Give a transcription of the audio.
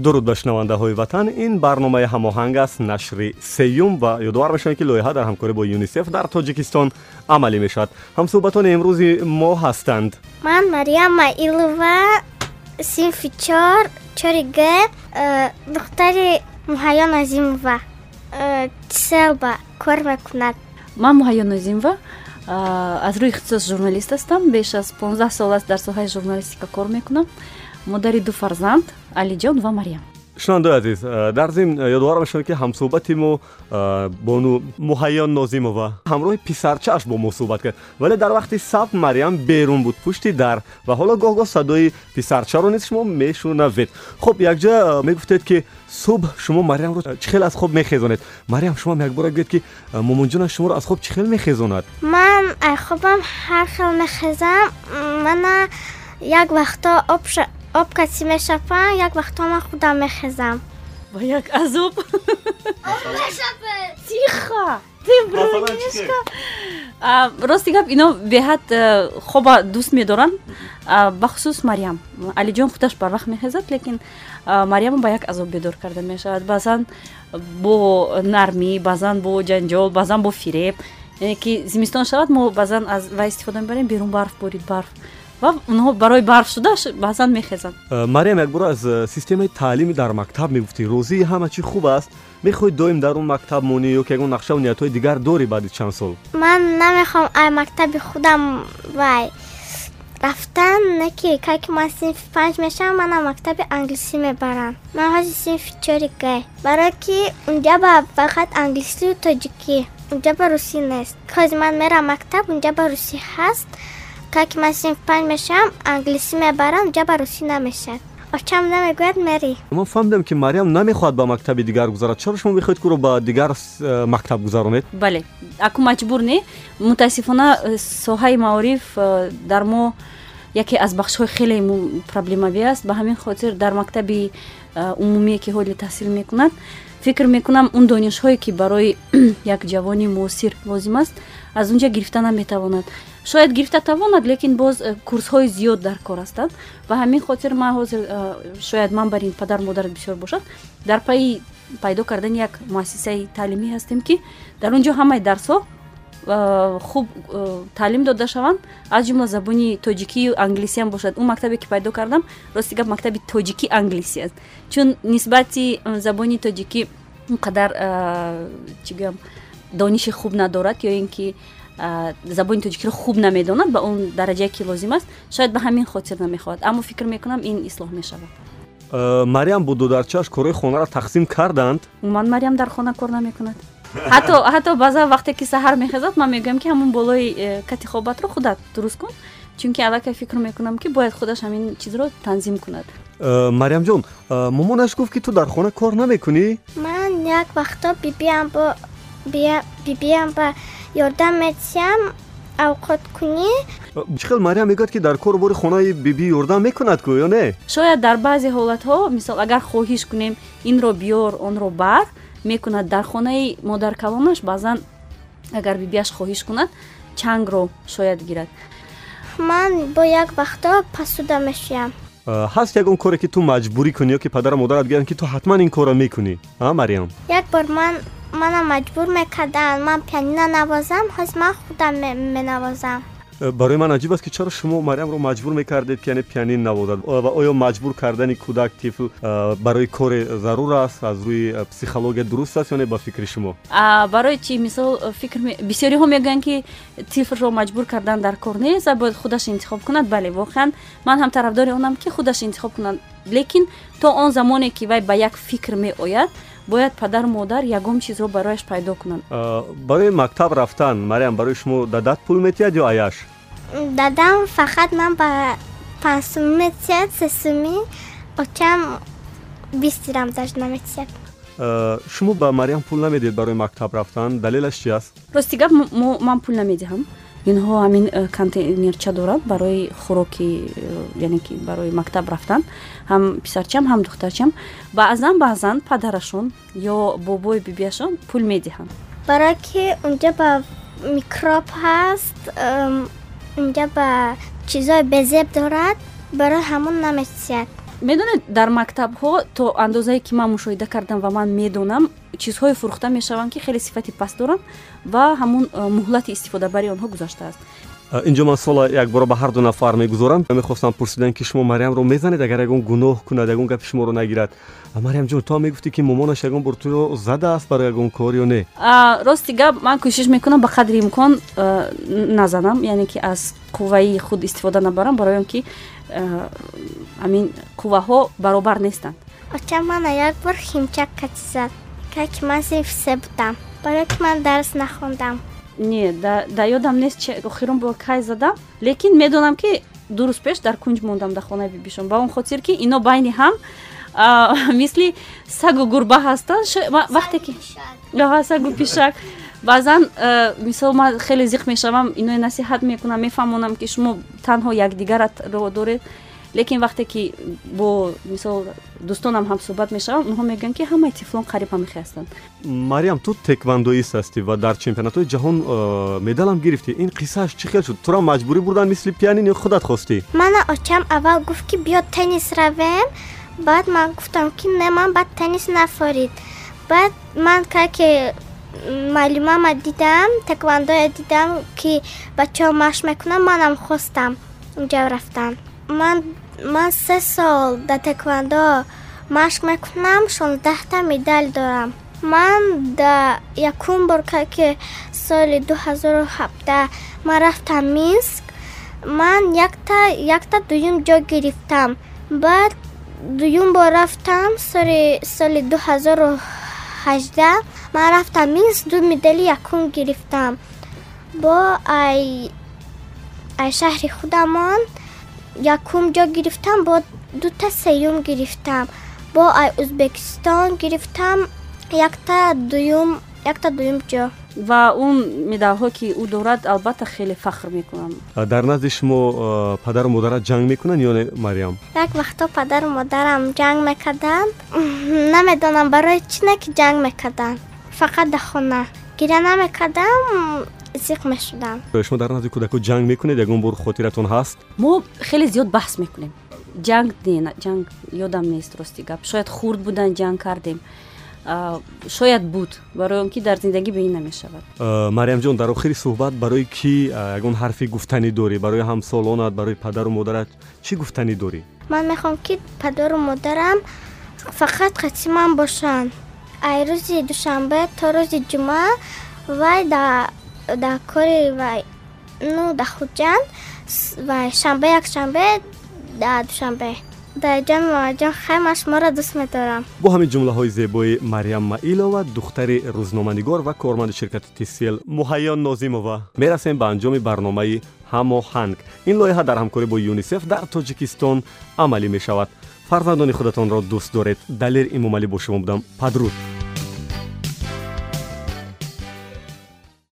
дуруд ба шунавандаҳои ватан. Ин барномаи ҳамоҳанг аст нашри сеюм ва ёдовар бошавем ки лоиҳа дар ҳамкорӣ бо юнисеф дар тоҷикистон амалӣ мешавад. Ҳамсӯҳбатони имрӯзи мо ҳастанд. Ман мариям маилова синфи чор чори г э, духтари муҳайё назимова э, селба кор мекунад ман муҳайё назимова аз рӯи ихтисос журналист ҳастам. Беш аз понздаҳ сол аст дар соҳаи журналистика кор мекунам. Модари ду фарзанд алиҷон ва мариям шунавандаи азиз э, дар зимн э, ёдовар мешавам ки ҳамсӯҳбати мо э, бону муҳайё нозимова ҳамроҳи писарчааш бо мо суҳбат кард вале дар вақти сабт мариям берун буд пушти дар ва ҳоло гоҳ-гоҳ садои писарчаро низ шумо мешунавед хуб якҷа мегуфтед ки субҳ шумо мариямро чӣ хел аз хоб мехезонед мариям шумо якбора гӯед ки момонҷонаш шуморо аз хоб чӣ хел мехезонад ман аз хобам ҳар хел мехезам мана як вақто об каси мешапам як вақтҳо ман худам мехезам. Ба як азоб тиха! Рости гап ино беҳад э, хоба дӯст медоранд. Бахусус мариям. Алиҷон худаш барвақт мехезад лекин мариямро ба як азоб бедор карда мешавад. Баъзан бо нармӣ баъзан бо ҷанҷол баъзан бо фиреб. Яне ки зимистон шавад мо баъзан аз вай истифода мебарем берун барф борид барф ва онҳо барои барф шуда баъзан мехезанд э, мариям якбора аз э, системаи таълими дар мактаб мегуфтӣ. Розии ҳама чӣ хуб аст? Мехоҳӣ доим дар он мактаб монӣ ё ки ягон нақшаву ниятҳои дигар дорӣ баъди чанд сол? Ман намехоҳам ай мактаби худам вай рафтан не ки кай ки ман синфи панҷ мешавам манам мактаби англисӣ мебарам. Ман ҳози синфи чори гай. Барое ки унҷа ба фақат англисию тоҷикӣ унҷа ба русӣ нест. Ҳози ман мерам мактаб унҷа ба русӣ ҳаст как ман синфи панҷ мешавам англисӣ мебарам ҷа ба русӣ намешавад очам намегӯяд мери? Ман фаҳмидам ки мариям намехоҳад ба мактаби дигар гузарад. Чаро шумо мехоҳед кӯро ба дигар э, мактаб гузаронед? Бале аку маҷбур не. Мутаассифона э, соҳаи маориф э, дар мо яке аз бахшҳои хеле проблемавӣ аст. Ба ҳамин хотир дар мактаби умумие ки ҳоли таҳсил мекунад фикр мекунам он донишҳое ки барои як ҷавони муосир лозим аст аз он ҷа гирифта наметавонад шояд гирифта тавонад лекин боз э, курсҳои зиёд дар кор ҳастанд. Ба ҳамин хотир ман ҳозир э, шояд ман бар ин падар модарат бисёр бошад. Дар пайи пайдо кардани як муассисаи таълимӣ ҳастем ки дар он ҷо ҳамаи дарсҳо э, хуб таълим дода шаванд. Аз ҷумла забони тоҷикию англисиам бошад. Он мактабе ки пайдо кардам рости гап мактаби тоҷикӣ англиси аст чун нисбати забони тоҷикӣ он қадар чӣ гӯям дониши хуб надорад ё ин ки забони тоҷикиро хуб намедонад ба он дараҷае ки лозим аст шояд ба ҳамин хотир намехоҳад. Аммо фикр мекунам ин ислоҳ мешавад. Мариям бо дударчааш корҳои хонаро тақсим карданд? Умуман мариям дар хона кор намекунад. Ҳатто баъзан вақте ки саҳар мехезад ман мегӯям ки ҳамон болои э, катихобатро худат дуруст кун чунки аллакай фикр мекунам ки бояд худаш ҳамин чизро танзим кунад. Мариямҷон момонаш гуфт ки ту дар хона кор намекунӣ? Ман як вақто бибиам бибиам ба ёрдам медиҳам авқоткунӣ чӣ хел мариям мегӯяд ки дар корубори хонаи бибӣ ёрдам мекунад ку ё не? Шояд дар баъзе ҳолатҳо мисол агар хоҳиш кунем инро биёр онро бар мекунад дар хонаи модаркалонаш баъзан агар бибиаш хоҳиш кунад чангро шояд гирад. Ман бо як вақто пасуда мешӯям ҳаст ягон коре ки ту маҷбурӣ кунӣ ё ки падару модарат гӯянд ки ту ҳатман ин корро мекунӣ а мариям? Як бор ман манам маҷбур мекарданд. Ман пианино навозам ҳоз ман худам менавозам. Э, барои ман аҷиб аст ки чаро шумо мариямро маҷбур мекардед ки яъне пианин навозад ва оё маҷбур кардани кӯдак тифл э, барои коре зарур аст аз рӯи э, психология дуруст аст ё не ба фикри шумо? Барои чи мисол фикр бисёриҳо мегӯянд ки тифлро маҷбур кардан дар кор нест ва бояд худаш интихоб кунад? Бале воқеан ман ҳам тарафдори онам ки худаш интихоб кунад. Лекин то он замоне ки вай ба як фикр меояд бояд падару модар ягон чизро барояш пайдо кунанд барои мактаб рафтан мариям барои шумо дадат пул метиҳад ё аяш? Дадам фақат ман ба пансуми метиҳад сесуми очам бист дирам дашт наметиҳад шумо ба мариям пул намедиҳед барои мактаб рафтан? Далелаш чи аст? Рости гап ман пул намедиҳам инҳо ҳамин э, контейнерча доранд барои хӯроки э, яъне ки барои мактаб рафтан. Ҳам писарчам ҳам духтарчам. Баъзан баъзан падарашон ё бобои бибиашон пул медиҳанд. Барое ки унҷа ба микроб ҳаст унҷа ба чизои безеб дорад барои ҳамон наметиҳад медонед дар мактабҳо то андозае ки ман мушоҳида кардам ва ман медонам чизҳое фурӯхта мешаванд ки хеле сифати паст доранд ва ҳамун э, муҳлати истифода бари онҳо гузаштааст. Инҷо ман сола якбора ба ҳарду нафар мегузорам. Мехостам пурсидан ки шумо мариямро мезанед агар ягон гуноҳ кунад ягон гапи шуморо нагирад. Мариямҷон то мегуфтӣ ки момонаш ягон бор туро задааст барои ягон кор ё не? Рости гап ман кӯшиш мекунам ба қадри имкон назанам яъне ки аз қувваи худ истифода набарам барои он ки амин қувваҳо баробар нестанд. Оча мана як бор химчак кати зад ка ки ман синфи се будам барои ки ман дарс нахондам. Не да ёдам нест охирон бо кай задам лекин медонам ки ду рӯз пеш дар кунҷ мондам дар хонаи бибишон. Ба он хотир ки ино байни ҳам мисли сагу гурба ҳастанд вақте ки сагу пишак баъзан мисол ман хеле зиқ мешавам ино насиҳат мекунам мефаҳмонам ки шумо танҳо якдигаратро доред. Лекин вақте ки бо мисол дӯстонам ҳамсӯҳбат мешавам онҳо мегӯянд ки ҳамаи тифлон қариб ҳамихе ҳастанд мариям ту теквандоист ҳастӣ ва дар чемпионатҳои ҷаҳон медалам гирифтӣ. Ин қиссааш чӣ хел шуд? Туро маҷбурӣ бурдан мисли пианин ё худат хостӣ? Мана очам аввал гуфт ки биё теннис равем. Баъд ман гуфтам ки не ман баъд теннис нафорид. Баъд ман карке маълимама дидам теквандоя дидам ки бачаҳо машқ мекунам манам хостам. Инҷа рафтам ман ман се сол дар теквандо машқ мекунам шонздаҳта медал дорам. Ман да якум бор ки соли дуҳазору ҳабда ман рафтам минск ман якта якта дуюм ҷо гирифтам. Баъд дуюм бор рафтам соли соли дуҳазору ҳажда ман рафтам минск ду медали якум гирифтам бо ай ай шаҳри худамон якум ҷо гирифтам бо дута сеюм гирифтам бо ай ӯзбекистон гирифтам якта дуюм якта дуюм ҷо ва он медалҳо ки ӯ дорад албатта хеле фахр мекунам дар назди шумо падару модарат ҷанг мекунанд ё не мариям як вақтҳо падару модарам ҷанг мекарданд намедонам барои чӣ не ки ҷанг мекарданд фақат дар хона. Гиря намекардам зиқ мешудам. Шумо дар назди кӯдако ҷанг мекунед? Ягон бор хотиратон ҳаст? Мо хеле зиёд баҳс мекунем. Ҷанг не ҷанг ёдам нест рости гап. Шояд хурд будан ҷанг кардем. Шояд буд барои он ки дар зиндагӣ бе ин намешавад. Мариямҷон дар охири суҳбат барои кӣ ягон ҳарфи гуфтанӣ дорӣ? Барои ҳамсолонат барои падару модарат чӣ гуфтанӣ дорӣ? Ман мехоҳам ки падару модарам фақат қатъи ман бошанд ай рӯзи душанбе то рӯзи ҷумъа вай дар кори вай ну дар хуҷанд вай шанбе якшанбе дар душанбе дар ҷоми мамаҷон хайман шуморо дӯст медорам. Бо ҳамин ҷумлаҳои зебои мариям маилова духтари рӯзноманигор ва корманди ширкати тисел муҳайё нозимова мерасем ба анҷоми барномаи ҳамоҳанг ин лоиҳа дар ҳамкорӣ бо юнисеф дар тоҷикистон амалӣ мешавад. Фарзандони худатонро дӯст доред. Далер эмомалӣ бо шумо будам. Падруд